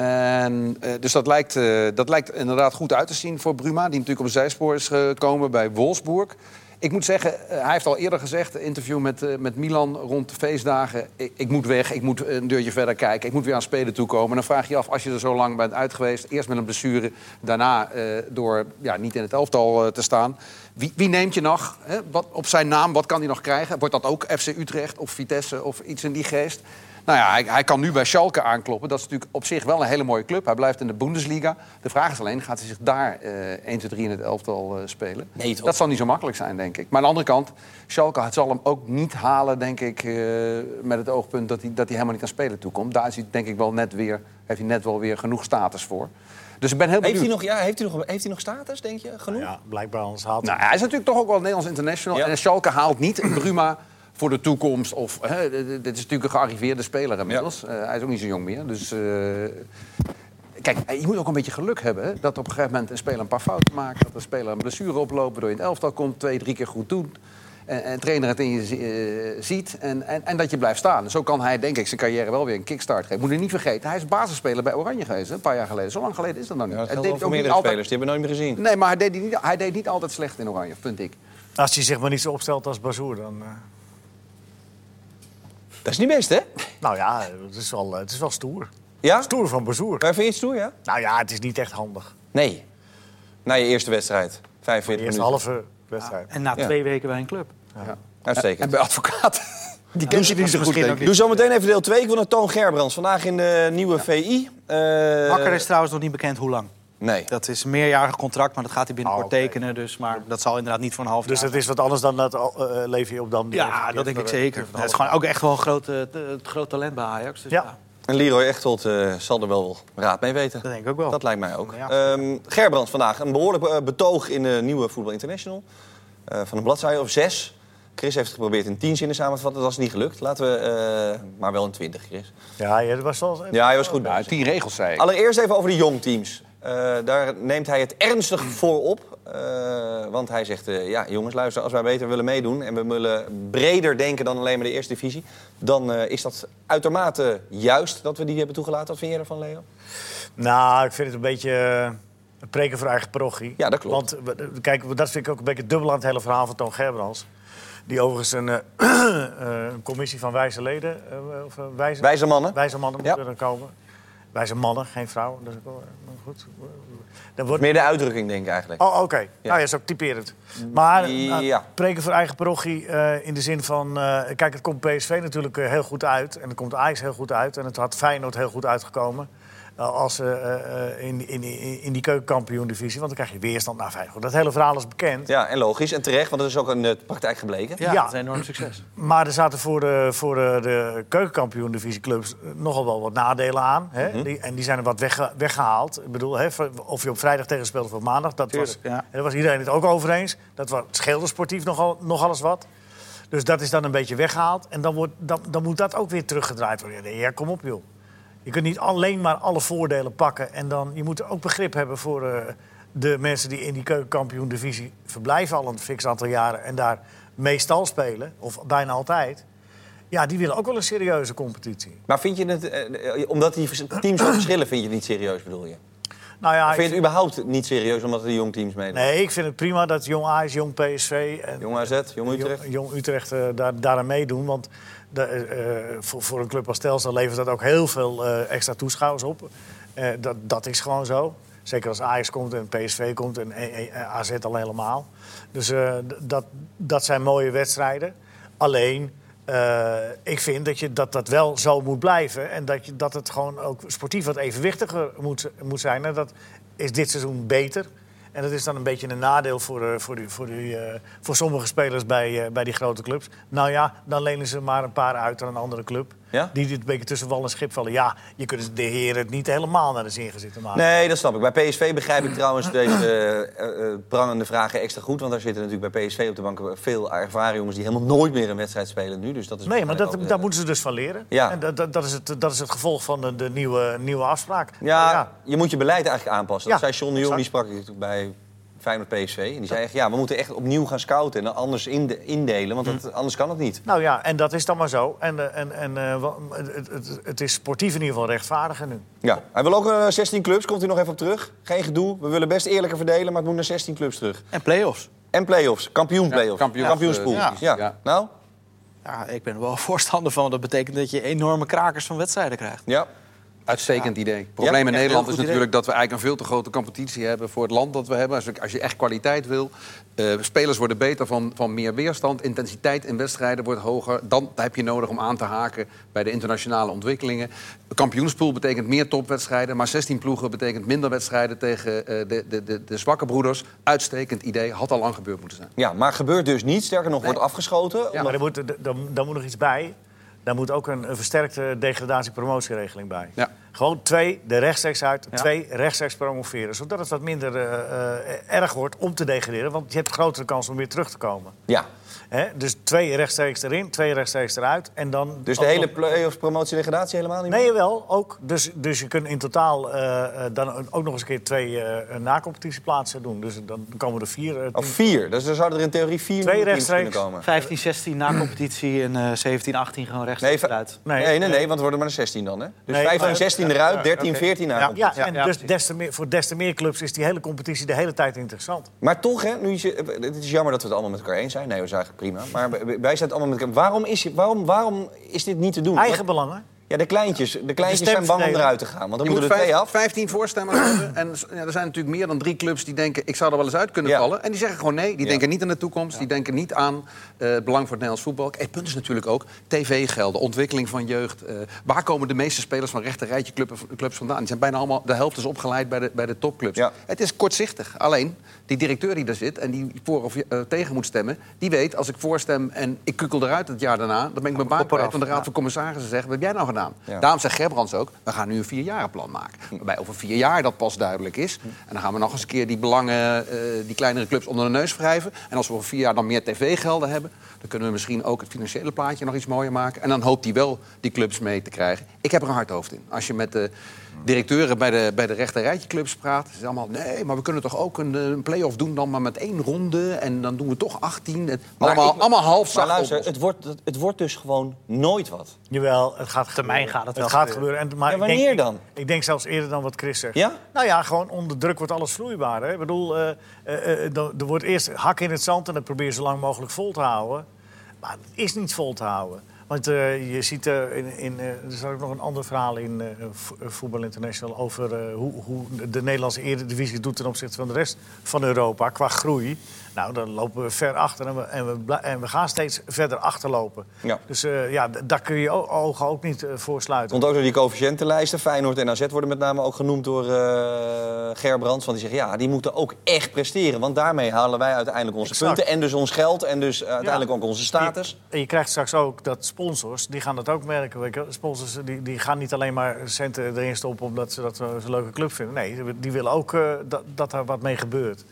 [SPEAKER 3] En, eh, dus dat lijkt, eh, dat lijkt inderdaad goed uit te zien voor Bruma... die natuurlijk op een zijspoor is gekomen bij Wolfsburg. Ik moet zeggen, eh, hij heeft al eerder gezegd... interview met, met Milan rond de feestdagen... Ik, ik moet weg, ik moet een deurtje verder kijken... ik moet weer aan spelen toekomen. En dan vraag je je af, als je er zo lang bent uit geweest... eerst met een blessure, daarna door ja, niet in het elftal te staan... Wie, wie neemt je nog? Hè? Wat, op zijn naam, wat kan hij nog krijgen? Wordt dat ook FC Utrecht of Vitesse of iets in die geest? Nou ja, hij, hij kan nu bij Schalke aankloppen. Dat is natuurlijk op zich wel een hele mooie club. Hij blijft in de Bundesliga. De vraag is alleen, gaat hij zich daar eh 1, 2, 3 in het elftal eh, spelen?
[SPEAKER 1] Nee, toch?
[SPEAKER 3] dat zal niet zo makkelijk zijn, denk ik. Maar aan de andere kant, Schalke zal hem ook niet halen, denk ik... eh, met het oogpunt dat hij, dat hij helemaal niet aan spelen toekomt. Daar is hij denk ik wel net weer, heeft hij net wel weer genoeg status voor. Dus ik ben heel
[SPEAKER 1] Heeft
[SPEAKER 3] benieuwd.
[SPEAKER 1] hij, nog, ja, heeft, hij nog, heeft hij nog status, denk je? Genoeg?
[SPEAKER 2] ja, blijkbaar anders haalt
[SPEAKER 3] Nou, hij is natuurlijk toch ook wel Nederlands international.
[SPEAKER 1] Ja.
[SPEAKER 3] En Schalke haalt niet een Bruma voor de toekomst. Of, hè, dit is natuurlijk een gearriveerde speler inmiddels. Eh, hij is ook niet zo jong meer. Dus, eh, kijk, je moet ook een beetje geluk hebben. Hè, dat op een gegeven moment een speler een paar fouten maakt. Dat een speler een blessure oploopt, waardoor je in het elftal komt. Twee, drie keer goed doen. En, en trainer het in je zi- eh, ziet. En, en, en dat je blijft staan. En zo kan hij, denk ik, zijn carrière wel weer een kickstart geven. Moet je niet vergeten, hij is basisspeler bij Oranje geweest. Hè, een paar jaar geleden. Zo lang geleden is dat nog niet.
[SPEAKER 1] Ja, dat
[SPEAKER 3] Hij deed
[SPEAKER 1] ook
[SPEAKER 3] niet
[SPEAKER 1] meerdere
[SPEAKER 3] altijd-
[SPEAKER 1] spelers. Die hebben we nooit meer gezien.
[SPEAKER 3] Nee, maar hij deed, niet, hij deed niet altijd slecht in Oranje, vind ik.
[SPEAKER 2] Als hij zich maar niet zo opstelt als Bazoer, dan... eh,
[SPEAKER 1] Dat is niet best, hè?
[SPEAKER 2] nou ja, het is wel, het is wel stoer.
[SPEAKER 1] Ja?
[SPEAKER 2] Stoer van Bazoer.
[SPEAKER 1] Waar vind je het stoer, ja?
[SPEAKER 2] Nou ja, het is niet echt handig.
[SPEAKER 1] Nee. Na je eerste wedstrijd.
[SPEAKER 2] De
[SPEAKER 1] 45
[SPEAKER 2] eerste
[SPEAKER 1] minuten.
[SPEAKER 2] halve wedstrijd.
[SPEAKER 4] En na
[SPEAKER 1] Ja.
[SPEAKER 4] twee weken bij een club.
[SPEAKER 1] Uitstekend.
[SPEAKER 3] En bij advocaat. Die kent je niet zo goed. denk.
[SPEAKER 1] Doe zometeen even deel 2. Ik wil naar Toon Gerbrands. Vandaag in de nieuwe VI. Eh,
[SPEAKER 4] Bakker is trouwens nog niet bekend hoe lang.
[SPEAKER 1] Nee.
[SPEAKER 4] Dat is een meerjarig contract, maar dat gaat hij binnenkort
[SPEAKER 2] Oh, oké.
[SPEAKER 4] tekenen. Dus, maar dat zal inderdaad niet voor een half
[SPEAKER 2] Dus
[SPEAKER 4] jaar.
[SPEAKER 2] het is wat anders dan dat uh, Levi op Dam. die
[SPEAKER 4] ja,
[SPEAKER 2] heeft-
[SPEAKER 4] dat denk ik
[SPEAKER 2] er,
[SPEAKER 4] zeker.
[SPEAKER 2] eh,
[SPEAKER 4] Het is gewoon ook echt wel een groot, eh, het groot talent bij Ajax. Dus
[SPEAKER 2] Ja.
[SPEAKER 4] ja.
[SPEAKER 1] En Leroy Echtelt eh, zal er wel raad mee weten.
[SPEAKER 4] Dat denk ik ook wel.
[SPEAKER 1] Dat lijkt mij ook.
[SPEAKER 4] Ja.
[SPEAKER 1] Ehm, Gerbrands vandaag. Een behoorlijk eh, betoog in de nieuwe Voetbal International. Eh, van een bladzijde of zes. Chris heeft het geprobeerd in tien zinnen samen te vatten. Dat is niet gelukt. Laten we... eh, maar wel in twintig, Chris.
[SPEAKER 2] Ja, ja, dat was wel...
[SPEAKER 1] Ja, hij was goed
[SPEAKER 3] Ja,
[SPEAKER 1] bezig.
[SPEAKER 3] tien regels, zei ik.
[SPEAKER 1] Allereerst even over de jongteams. Eh daar neemt hij het ernstig voor op. Eh, want hij zegt, eh, ja jongens, luister, als wij beter willen meedoen... en we willen breder denken dan alleen maar de eerste divisie... dan is dat uitermate juist dat we die hebben toegelaten. Wat vind jij ervan, Leo?
[SPEAKER 2] Nou, ik vind het een beetje een preken voor eigen parochie.
[SPEAKER 1] Ja, dat klopt.
[SPEAKER 2] Want kijk, dat vind ik ook een beetje dubbel aan het hele verhaal van Toon Gerbrands. Die overigens een, een commissie van wijze leden... of, wijze,
[SPEAKER 1] Wijze mannen.
[SPEAKER 2] wijze mannen
[SPEAKER 1] Ja.
[SPEAKER 2] moeten er komen. Wij zijn mannen, geen vrouwen. Dat is ook wel, goed. Dan wordt...
[SPEAKER 1] Meer de uitdrukking, denk ik eigenlijk.
[SPEAKER 2] Oh, oké. Nou ja, dat is ook typerend. Maar
[SPEAKER 1] Ja.
[SPEAKER 2] preken voor eigen parochie eh, in de zin van... eh, kijk, het komt PSV natuurlijk eh, heel goed uit. En het komt Ajax heel goed uit. En het had Feyenoord heel goed uitgekomen. Eh, als eh, eh, in, in, in, die keukenkampioen-divisie. Want dan krijg je weerstand naar Feyenoord. Dat hele verhaal is bekend.
[SPEAKER 1] Ja, en logisch. En terecht, want dat is ook in de praktijk gebleken.
[SPEAKER 4] Ja,
[SPEAKER 2] Ja.
[SPEAKER 4] dat is een enorm succes.
[SPEAKER 2] Maar er zaten voor de, voor de, de keukenkampioen-divisieclubs nogal wel wat nadelen aan. Hè? die, en die zijn er wat wegge- weggehaald. Ik bedoel, hè, of je op vrijdag tegen speelt of op maandag. Dat was,
[SPEAKER 4] ja.
[SPEAKER 2] Daar was iedereen het ook over eens. Dat was, scheelde sportief nogal, nogal eens wat. Dus dat is dan een beetje weggehaald. En dan, wordt, dan, dan moet dat ook weer teruggedraaid worden. Ja, kom op joh. Je kunt niet alleen maar alle voordelen pakken. En dan, je moet ook begrip hebben voor eh, de mensen die in die keukenkampioen-divisie verblijven al een fix aantal jaren. En daar meestal spelen, of bijna altijd. Ja, die willen ook wel een serieuze competitie.
[SPEAKER 1] Maar vind je het, eh, omdat die teams verschillen, vind je het niet serieus, bedoel je?
[SPEAKER 2] Nou ja,
[SPEAKER 1] Of vind je het überhaupt niet serieus omdat er die jong teams meedoen?
[SPEAKER 2] nee, ik vind het prima dat Jong Ajax, Jong PSV en
[SPEAKER 1] Jong AZ, Jong Utrecht.
[SPEAKER 2] Jong, Jong Utrecht eh, daar, daaraan meedoen. Want de, eh, eh, voor, voor een club als Telstar levert dat ook heel veel extra toeschouwers op. Dat, dat is gewoon zo. Zeker als Ajax komt en PSV komt en eh, eh, AZ al helemaal. Dus dat, dat zijn mooie wedstrijden. Alleen, eh, ik vind dat, je, dat dat wel zo moet blijven. En dat, je, dat het gewoon ook sportief wat evenwichtiger moet, moet zijn. En dat is dit seizoen beter. En dat is dan een beetje een nadeel voor, eh, voor, die, voor, die, eh, voor sommige spelers bij, bij die grote clubs. Nou ja, dan lenen ze maar een paar uit aan een andere club.
[SPEAKER 1] Ja?
[SPEAKER 2] Die dit een beetje tussen wal en schip vallen. Ja, je kunt de heren het niet helemaal naar de zin gaan zitten maken.
[SPEAKER 1] Nee, dat snap ik. Bij PSV begrijp ik trouwens deze eh, eh, prangende vragen extra goed. Want daar zitten natuurlijk bij PSV op de bank veel ervaren jongens die helemaal nooit meer een wedstrijd spelen nu. Dus dat is
[SPEAKER 2] Nee, maar dat,
[SPEAKER 1] ook, eh,
[SPEAKER 2] daar moeten ze dus van leren.
[SPEAKER 1] Ja.
[SPEAKER 2] En dat, dat, dat, is het, dat is het gevolg van de, de nieuwe, nieuwe afspraak.
[SPEAKER 1] Ja,
[SPEAKER 2] ja.
[SPEAKER 1] je moet je beleid eigenlijk aanpassen. Dat
[SPEAKER 2] Ja,
[SPEAKER 1] zei John de Jong, die sprak ik bij Feyenoord PSV. En die zei echt, ja, we moeten echt opnieuw gaan scouten en anders inde- indelen. Want dat, anders kan het niet.
[SPEAKER 2] Nou ja, en dat is dan maar zo. En, eh, en, en eh, het, het, het is sportief in ieder geval rechtvaardiger nu.
[SPEAKER 1] Ja, hij wil ook eh, 16 clubs, komt hij nog even op terug. Geen gedoe, we willen best eerlijker verdelen, maar het moet naar 16 clubs terug.
[SPEAKER 4] En play-offs.
[SPEAKER 1] En play-offs, kampioen
[SPEAKER 3] Ja,
[SPEAKER 1] Kampioenspool.
[SPEAKER 3] ja.
[SPEAKER 1] Ja.
[SPEAKER 3] Ja.
[SPEAKER 1] Nou,
[SPEAKER 4] Ja, ik ben er wel voorstander van. Dat betekent dat je enorme krakers van wedstrijden krijgt.
[SPEAKER 1] ja.
[SPEAKER 3] Uitstekend idee. Het probleem
[SPEAKER 1] Ja,
[SPEAKER 3] in Nederland is natuurlijk dat we eigenlijk een veel te grote competitie hebben voor het land dat we hebben. Als, je- als je echt kwaliteit wil, eh, spelers worden beter van, van meer weerstand, intensiteit in wedstrijden wordt hoger. Dan heb je nodig om aan te haken bij de internationale ontwikkelingen. Kampioenspool betekent meer topwedstrijden, maar 16 ploegen betekent minder wedstrijden tegen eh, de, de, de, de zwakke broeders. Uitstekend idee, had al lang gebeurd moeten zijn.
[SPEAKER 1] ja, maar gebeurt dus niet. Sterker nog, wordt afgeschoten.
[SPEAKER 3] Ja.
[SPEAKER 2] Maar er moet, er, er moet nog iets bij. Daar moet ook een, een versterkte degradatie-promotieregeling bij.
[SPEAKER 3] Ja.
[SPEAKER 2] Gewoon twee er rechtstreeks uit,
[SPEAKER 4] Ja.
[SPEAKER 2] twee rechtstreeks promoveren. Zodat het wat minder eh, eh, erg wordt om te degraderen. Want je hebt grotere kans om weer terug te komen.
[SPEAKER 1] Ja,
[SPEAKER 2] Hè? Dus twee rechtstreeks erin, twee rechtstreeks eruit. En dan
[SPEAKER 1] dus de hele play-offs, promotie, degradatie helemaal niet meer?
[SPEAKER 2] Nee, wel, ook. Dus, dus je kunt in totaal eh, eh, dan ook nog eens een keer twee eh na-competitieplaatsen doen. Dus dan komen er vier.
[SPEAKER 1] Of
[SPEAKER 2] teams.
[SPEAKER 1] vier. Dus er zouden er in theorie vier
[SPEAKER 2] Twee
[SPEAKER 1] teams kunnen
[SPEAKER 2] rechtstreeks.
[SPEAKER 1] komen.
[SPEAKER 4] 15, 16 na competitie en eh 17, 18 gewoon rechtstreeks eruit.
[SPEAKER 2] Nee,
[SPEAKER 1] nee, nee, want er worden maar de 16 dan, hè? Dus
[SPEAKER 2] Nee,
[SPEAKER 1] 15,
[SPEAKER 2] maar-
[SPEAKER 1] 16 eruit, 13,
[SPEAKER 2] oké.
[SPEAKER 1] 14 na.
[SPEAKER 4] Ja.
[SPEAKER 1] competitie.
[SPEAKER 2] Ja, en
[SPEAKER 4] Ja,
[SPEAKER 2] dus
[SPEAKER 4] precies.
[SPEAKER 2] des te meer, voor des te meer clubs is die hele competitie de hele tijd interessant.
[SPEAKER 1] Maar toch, hè, nu is, je- het is jammer dat we het allemaal met elkaar eens zijn. Nee, dat is prima. Maar wij zijn het allemaal met elkaar. Waarom is, waarom, waarom is dit niet te doen?
[SPEAKER 2] Eigen belangen.
[SPEAKER 1] Ja, de kleintjes, de kleintjes zijn bang om eruit te gaan. Want dan
[SPEAKER 3] Je
[SPEAKER 1] moeten
[SPEAKER 3] moet
[SPEAKER 1] er twee
[SPEAKER 3] vijf-
[SPEAKER 1] af.
[SPEAKER 3] 15 voorstemmers hebben. En ja, er zijn natuurlijk meer dan drie clubs die denken... ik zou er wel eens uit kunnen
[SPEAKER 1] Ja.
[SPEAKER 3] vallen. En die zeggen gewoon nee. Die
[SPEAKER 1] Ja.
[SPEAKER 3] denken niet aan de toekomst. Die denken niet aan het belang voor het Nederlands voetbal. Het punt is natuurlijk ook tv-gelden, ontwikkeling van jeugd. eh, waar komen de meeste spelers van rechter rijtje clubs, vandaan? Die zijn bijna allemaal... de helft is opgeleid bij de, bij de topclubs.
[SPEAKER 1] Ja.
[SPEAKER 3] Het is kortzichtig. Alleen, die directeur die daar zit en die voor of eh, tegen moet stemmen... die weet, als ik voorstem en ik kukkel eruit het jaar daarna... dan ben ik mijn baan kwijt. Want de Raad van Commissarissen zegt, wat heb jij nou gedaan?
[SPEAKER 1] Ja.
[SPEAKER 3] Daarom zegt Gerbrands ook, we gaan nu een vierjarenplan maken. Waarbij over vier jaar dat pas duidelijk is. En dan gaan we nog eens een keer die belangen, eh, die kleinere clubs onder de neus wrijven. En als we over vier jaar dan meer tv-gelden hebben... dan kunnen we misschien ook het financiële plaatje nog iets mooier maken. En dan hoopt hij wel die clubs mee te krijgen. Ik heb er een hard hoofd in. Als je met de directeuren bij de, bij de rechterrijtje-clubs praat... is het allemaal, nee, maar we kunnen toch ook een, eh, een play-off doen dan maar met één ronde... en dan doen we toch 18. Het-
[SPEAKER 1] Maar
[SPEAKER 3] allemaal,
[SPEAKER 1] ik-
[SPEAKER 3] allemaal half
[SPEAKER 1] Maar luister, het wordt, het wordt dus gewoon nooit wat.
[SPEAKER 2] Jawel, het gaat
[SPEAKER 4] termijn gaat het wel
[SPEAKER 2] gaat
[SPEAKER 4] gebeuren.
[SPEAKER 2] gebeuren. En, maar
[SPEAKER 1] Ja,
[SPEAKER 2] ik denk-
[SPEAKER 1] wanneer dan?
[SPEAKER 2] Ik denk zelfs eerder dan wat Chris zegt.
[SPEAKER 1] Ja?
[SPEAKER 2] Nou ja, gewoon onder druk wordt alles vloeibaar. Hè? Ik bedoel, eh, eh, eh, er er wordt eerst hak in het zand en dat probeer je zo lang mogelijk vol te houden. Maar het is niet vol te houden. Want eh, je ziet eh, in, in eh, er staat ook nog een ander verhaal in Vo- Voetbal International over hoe, hoe de Nederlandse Eredivisie doet ten opzichte van de rest van Europa qua groei. Nou, dan lopen we ver achter en we, en we, en we gaan steeds verder achterlopen.
[SPEAKER 1] Ja.
[SPEAKER 2] Dus eh, ja, daar kun je ogen ook niet eh, voor sluiten.
[SPEAKER 1] Komt ook door die coëfficiëntenlijsten. Feyenoord en AZ worden met name ook genoemd door eh Gerbrands. Want die zeggen, ja, die moeten ook echt presteren. Want daarmee halen wij uiteindelijk onze
[SPEAKER 2] Exact.
[SPEAKER 1] punten. En dus ons geld en dus uiteindelijk ook onze status.
[SPEAKER 2] En je krijgt straks ook dat sponsors, die gaan dat ook merken. Sponsors die, die gaan niet alleen maar centen erin stoppen omdat ze dat zo'n leuke club vinden. Nee, die- willen ook dat, dat daar wat mee gebeurt.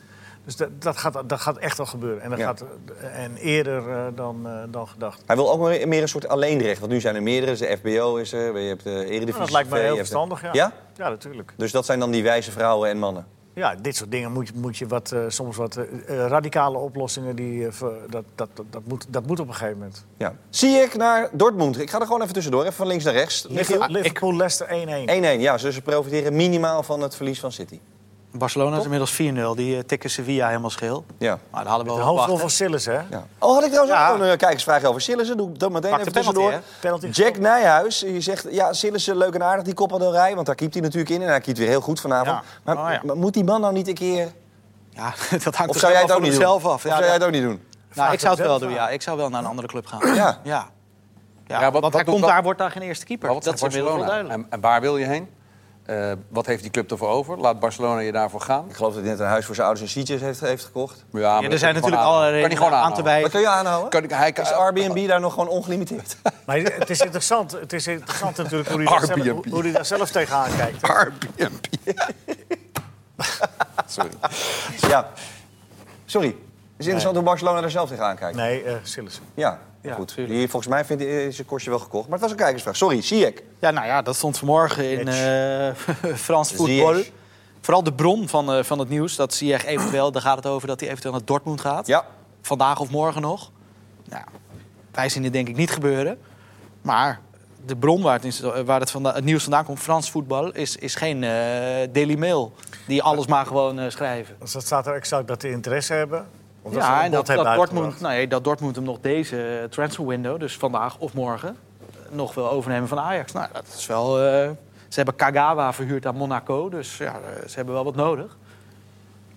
[SPEAKER 2] Dus dat, dat, gaat, dat gaat echt wel gebeuren. En, dat
[SPEAKER 1] Ja.
[SPEAKER 2] gaat, en eerder eh, dan, eh, dan gedacht.
[SPEAKER 1] Hij wil ook meer, meer een soort alleenrecht. Want nu zijn er meerdere. Dus de FBO is er. Je hebt de Eredivisie.
[SPEAKER 2] Nou, dat lijkt mij
[SPEAKER 1] TV,
[SPEAKER 2] heel verstandig, ja.
[SPEAKER 1] Ja?
[SPEAKER 2] Ja, natuurlijk.
[SPEAKER 1] Dus dat zijn dan die wijze vrouwen en mannen.
[SPEAKER 2] Ja, dit soort dingen moet je, moet je wat, eh, soms wat radicale oplossingen, die, dat, dat, dat, moet, dat moet op een gegeven moment.
[SPEAKER 1] Ja. Zie ik naar Dortmund. Ik ga er gewoon even tussendoor. Even van links naar rechts. Michiel?
[SPEAKER 2] Liverpool, Leicester 1-1.
[SPEAKER 1] 1-1. Ja, dus ze profiteren minimaal van het verlies van City.
[SPEAKER 4] Barcelona is inmiddels 4-0. Die eh, tikken Sevilla helemaal scheel.
[SPEAKER 1] Ja.
[SPEAKER 4] Maar daar hadden we
[SPEAKER 2] De
[SPEAKER 4] wel
[SPEAKER 2] hoofdrol van Sillis, hè?
[SPEAKER 1] Ja. Oh, had ik trouwens
[SPEAKER 4] Ja.
[SPEAKER 1] ook een uh, kijkersvraag over Sillissen. Doe ik dat meteen
[SPEAKER 4] Pak
[SPEAKER 1] even
[SPEAKER 4] de penalty,
[SPEAKER 1] tussendoor.
[SPEAKER 2] Penalty
[SPEAKER 1] Jack. Nijhuis, die zegt... Ja, Sillissen leuk en aardig, die kopbalderij. Want daar keept hij natuurlijk in. En hij keept weer heel goed vanavond.
[SPEAKER 2] Ja.
[SPEAKER 1] Maar,
[SPEAKER 4] Oh, ja.
[SPEAKER 1] maar moet die man nou niet een keer...
[SPEAKER 4] Ja, dat hangt
[SPEAKER 1] Of
[SPEAKER 4] er
[SPEAKER 1] zou jij het ook
[SPEAKER 4] van
[SPEAKER 1] niet doen?
[SPEAKER 4] hemzelf af.
[SPEAKER 1] Of
[SPEAKER 4] Ja,
[SPEAKER 1] zou jij het ook niet doen?
[SPEAKER 4] nou, ik zou het wel
[SPEAKER 2] zelf
[SPEAKER 4] doen, ja. Ik zou wel naar een andere club gaan.
[SPEAKER 1] Ja.
[SPEAKER 4] Ja. Ja,
[SPEAKER 3] Ja, wat-
[SPEAKER 4] want
[SPEAKER 3] wat
[SPEAKER 4] hij komt daar, wordt daar geen eerste keeper. Dat is inmiddels wel duidelijk.
[SPEAKER 3] En, en waar wil je heen? Eh, wat heeft die club ervoor over? Laat Barcelona je daarvoor gaan?
[SPEAKER 1] Ik geloof dat hij net een huis voor zijn ouders en Sitjes heeft, heeft gekocht.
[SPEAKER 3] Ja,
[SPEAKER 4] er zijn natuurlijk allerlei
[SPEAKER 3] Kan hij gewoon
[SPEAKER 4] aan te.
[SPEAKER 1] Wat
[SPEAKER 4] wijzen.
[SPEAKER 1] kun je aanhouden?
[SPEAKER 3] Kan ik, hij,
[SPEAKER 1] Is Airbnb daar nog gewoon ongelimiteerd?
[SPEAKER 2] Maar het is interessant, het is interessant natuurlijk hoe hij, daar zelf, hoe- hoe hij daar zelf tegenaan kijkt.
[SPEAKER 3] Airbnb. Sorry.
[SPEAKER 1] ja. Sorry. Het is interessant hoe Barcelona er zelf tegenaan kijkt.
[SPEAKER 2] Nee, eh Sillis.
[SPEAKER 1] Ja,
[SPEAKER 4] Ja,
[SPEAKER 1] goed. Die, volgens mij vindt, is zijn kostje wel gekocht. Maar het was een kijkersvraag. Sorry, Ziyech.
[SPEAKER 4] Ja, nou ja, dat stond vanmorgen in eh Frans voetbal. Vooral de bron van, eh, van het nieuws, dat Ziyech eventueel... daar gaat het over dat hij eventueel naar Dortmund gaat.
[SPEAKER 1] Ja.
[SPEAKER 4] Vandaag of morgen nog. Nou, wij zien het denk ik niet gebeuren. Maar de bron waar het, is- waar het, vanda- het nieuws vandaan komt, Frans voetbal... is, is geen eh Daily Mail die alles maar gewoon eh, schrijven.
[SPEAKER 2] Dus dat staat er exact dat die interesse hebben.
[SPEAKER 4] Ja, en dat, dat, Dortmund,
[SPEAKER 2] uitgebracht.
[SPEAKER 4] nee, dat Dortmund hem nog deze transfer window, dus vandaag of morgen, nog wil overnemen van Ajax. Nou, dat is wel. eh, ze hebben Kagawa verhuurd aan Monaco, dus ja, eh, ze hebben wel wat nodig.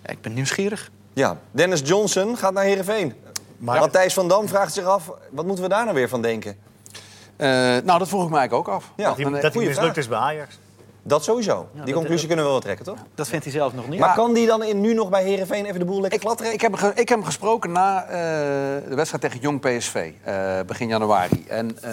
[SPEAKER 4] Ja, ik ben nieuwsgierig.
[SPEAKER 1] Ja. Dennis Johnson gaat naar Heerenveen.
[SPEAKER 2] Maar-
[SPEAKER 1] Matthijs van Dam vraagt zich af... wat moeten we daar nou weer van denken?
[SPEAKER 3] Eh, nou, dat vroeg ik mij eigenlijk ook af.
[SPEAKER 1] Ja,
[SPEAKER 2] Dat hij, dat
[SPEAKER 1] goeie
[SPEAKER 2] mislukt
[SPEAKER 1] vraag.
[SPEAKER 2] is bij Ajax.
[SPEAKER 1] Dat sowieso. Die
[SPEAKER 4] dat-
[SPEAKER 1] conclusie kunnen we wel trekken, toch?
[SPEAKER 4] Dat vindt hij zelf nog niet.
[SPEAKER 1] Maar kan die dan in, nu nog bij Heerenveen even de boel lekker glad trekken?
[SPEAKER 3] Ik heb, ik heb hem gesproken na eh, de wedstrijd tegen Jong PSV, eh, begin januari. En eh,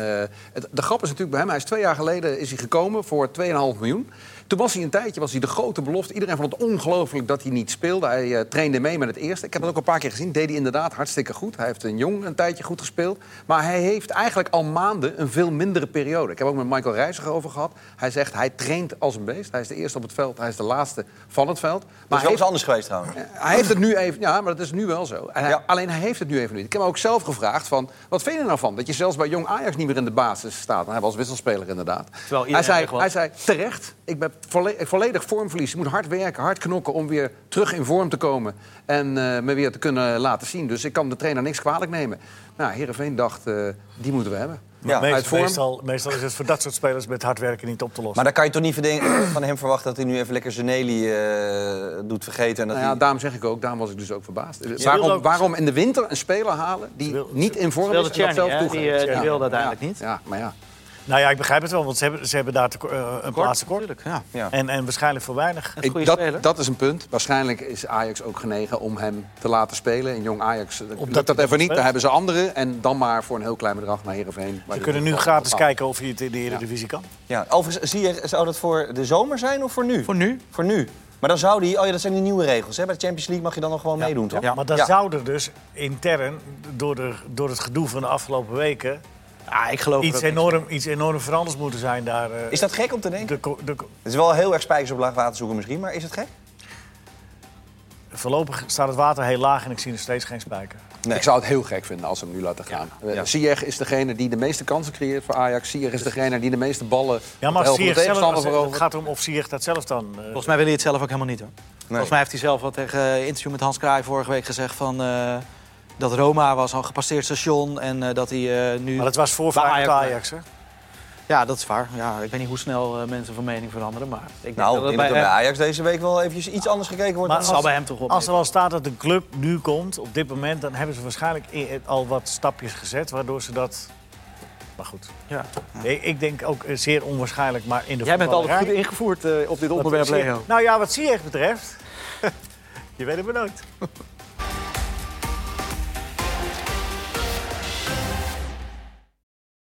[SPEAKER 3] het, de grap is natuurlijk bij hem, hij is twee jaar geleden is hij gekomen voor 2,5 miljoen. Toen was hij een tijdje was hij de grote belofte. Iedereen vond het ongelooflijk dat hij niet speelde. Hij eh, trainde mee met het eerste. Ik heb het ook een paar keer gezien. Deed hij inderdaad hartstikke goed. Hij heeft een Jong een tijdje goed gespeeld. Maar hij heeft eigenlijk al maanden een veel mindere periode. Ik heb ook met Michael Reiziger over gehad. Hij zegt hij traint als een beest. Hij is de eerste op het veld. Hij is de laatste van het veld.
[SPEAKER 1] Maar
[SPEAKER 3] Maar
[SPEAKER 1] is wel eens anders geweest trouwens.
[SPEAKER 3] hij heeft het nu even, ja, maar dat is nu wel zo. En hij-
[SPEAKER 1] Ja.
[SPEAKER 3] Alleen hij heeft het nu even niet. Ik heb hem ook zelf gevraagd van, wat vind je er nou van? Dat je zelfs bij Jong Ajax niet meer in de basis staat. En hij was wisselspeler inderdaad. Hij zei, hij zei, terecht, ik ben volle- volledig vormverlies. Je moet hard werken, hard knokken om weer terug in vorm te komen. En eh, me weer te kunnen laten zien. Dus ik kan de trainer niks kwalijk nemen. Nou, Heerenveen dacht, eh, die moeten we hebben.
[SPEAKER 1] Ja,
[SPEAKER 2] Meest-
[SPEAKER 3] uit vorm.
[SPEAKER 2] meestal, meestal is het voor dat soort spelers met hard werken niet op te lossen.
[SPEAKER 1] Maar dan kan je toch niet van hem verwachten dat hij nu even lekker Zeneli eh doet vergeten. En dat
[SPEAKER 3] Nou ja,
[SPEAKER 1] hij...
[SPEAKER 3] daarom zeg ik ook, daarom was ik dus ook verbaasd. Waarom,
[SPEAKER 2] ook-
[SPEAKER 3] waarom in de winter een speler halen die
[SPEAKER 2] wil-
[SPEAKER 3] niet in vorm is en dat zelf?
[SPEAKER 4] Die, die
[SPEAKER 3] Ja.
[SPEAKER 4] wilde uiteindelijk
[SPEAKER 3] Ja.
[SPEAKER 4] niet.
[SPEAKER 3] Ja, maar ja.
[SPEAKER 2] Nou ja, ik begrijp het wel, want ze hebben, ze hebben daar eh, een plaats tekort.
[SPEAKER 4] Natuurlijk, ja.
[SPEAKER 1] Ja.
[SPEAKER 2] En, en waarschijnlijk voor weinig.
[SPEAKER 4] Goede
[SPEAKER 3] dat,
[SPEAKER 4] speler.
[SPEAKER 3] dat is een punt. Waarschijnlijk is Ajax ook genegen om hem te laten spelen. In jong Ajax lukt
[SPEAKER 2] dat
[SPEAKER 3] dat even niet. Dan hebben ze anderen. En dan maar voor een heel klein bedrag naar Heerenveen.
[SPEAKER 2] Ze kunnen nu gratis kijken of hij het in de Eredivisie kan.
[SPEAKER 1] Ja, overigens, zie je, zou dat voor de zomer zijn of voor nu?
[SPEAKER 4] Voor nu?
[SPEAKER 1] Voor nu. Maar dan zou die... Oh ja, dat zijn die nieuwe regels. Hè? Bij de Champions League mag je dan nog gewoon meedoen, toch?
[SPEAKER 4] Ja.
[SPEAKER 2] Maar dan
[SPEAKER 1] Ja.
[SPEAKER 2] zou er dus intern, door, de, door het gedoe van de afgelopen weken...
[SPEAKER 4] Ja, ik geloof
[SPEAKER 2] iets
[SPEAKER 4] er
[SPEAKER 2] enorm, iets enorm veranderd moeten zijn daar. eh,
[SPEAKER 1] Is dat gek om te denken?
[SPEAKER 2] de, de,
[SPEAKER 1] Het is wel heel erg spijkers op laag water zoeken misschien, maar is het gek?
[SPEAKER 2] voorlopig staat het water heel laag en ik zie nog steeds geen spijker.
[SPEAKER 1] Nee.
[SPEAKER 3] Ik zou het heel gek vinden als ze hem nu laten gaan.
[SPEAKER 1] Ja.
[SPEAKER 3] Ja. Ziyech is degene die de meeste kansen creëert voor Ajax. Ziyech is degene die de meeste ballen
[SPEAKER 2] Ja,
[SPEAKER 3] op
[SPEAKER 2] maar Ziyech zelf, het gaat erom of Ziyech dat zelf dan... eh,
[SPEAKER 4] Volgens mij wil hij het zelf ook helemaal niet hoor. Volgens mij heeft hij zelf wat tegen een interview met Hans Kraai vorige week gezegd van... eh, dat Roma was al gepasseerd station en eh, dat hij eh, nu...
[SPEAKER 2] Maar dat was voor
[SPEAKER 4] bij
[SPEAKER 2] Feyenoord
[SPEAKER 4] Ajax-
[SPEAKER 2] Ajax, hè?
[SPEAKER 4] Ja, dat is waar. Ja, ik weet niet hoe snel eh, mensen van mening veranderen, maar... Ik denk
[SPEAKER 1] Nou,
[SPEAKER 4] dat
[SPEAKER 1] ik
[SPEAKER 4] het
[SPEAKER 1] denk dat bij
[SPEAKER 4] hem-
[SPEAKER 1] Ajax deze week wel eventjes iets anders gekeken wordt.
[SPEAKER 2] Maar
[SPEAKER 4] dat zal bij hem toch wel
[SPEAKER 2] Als er al staat dat de club nu komt, op dit moment... dan hebben ze waarschijnlijk al wat stapjes gezet... waardoor ze dat... Maar goed,
[SPEAKER 4] Ja.
[SPEAKER 2] ik, ik denk ook zeer onwaarschijnlijk, maar in de
[SPEAKER 4] Jij bent altijd goed ingevoerd eh, op dit onderwerp, Leo.
[SPEAKER 2] Nou ja, wat Ziyech betreft... je weet het maar nooit.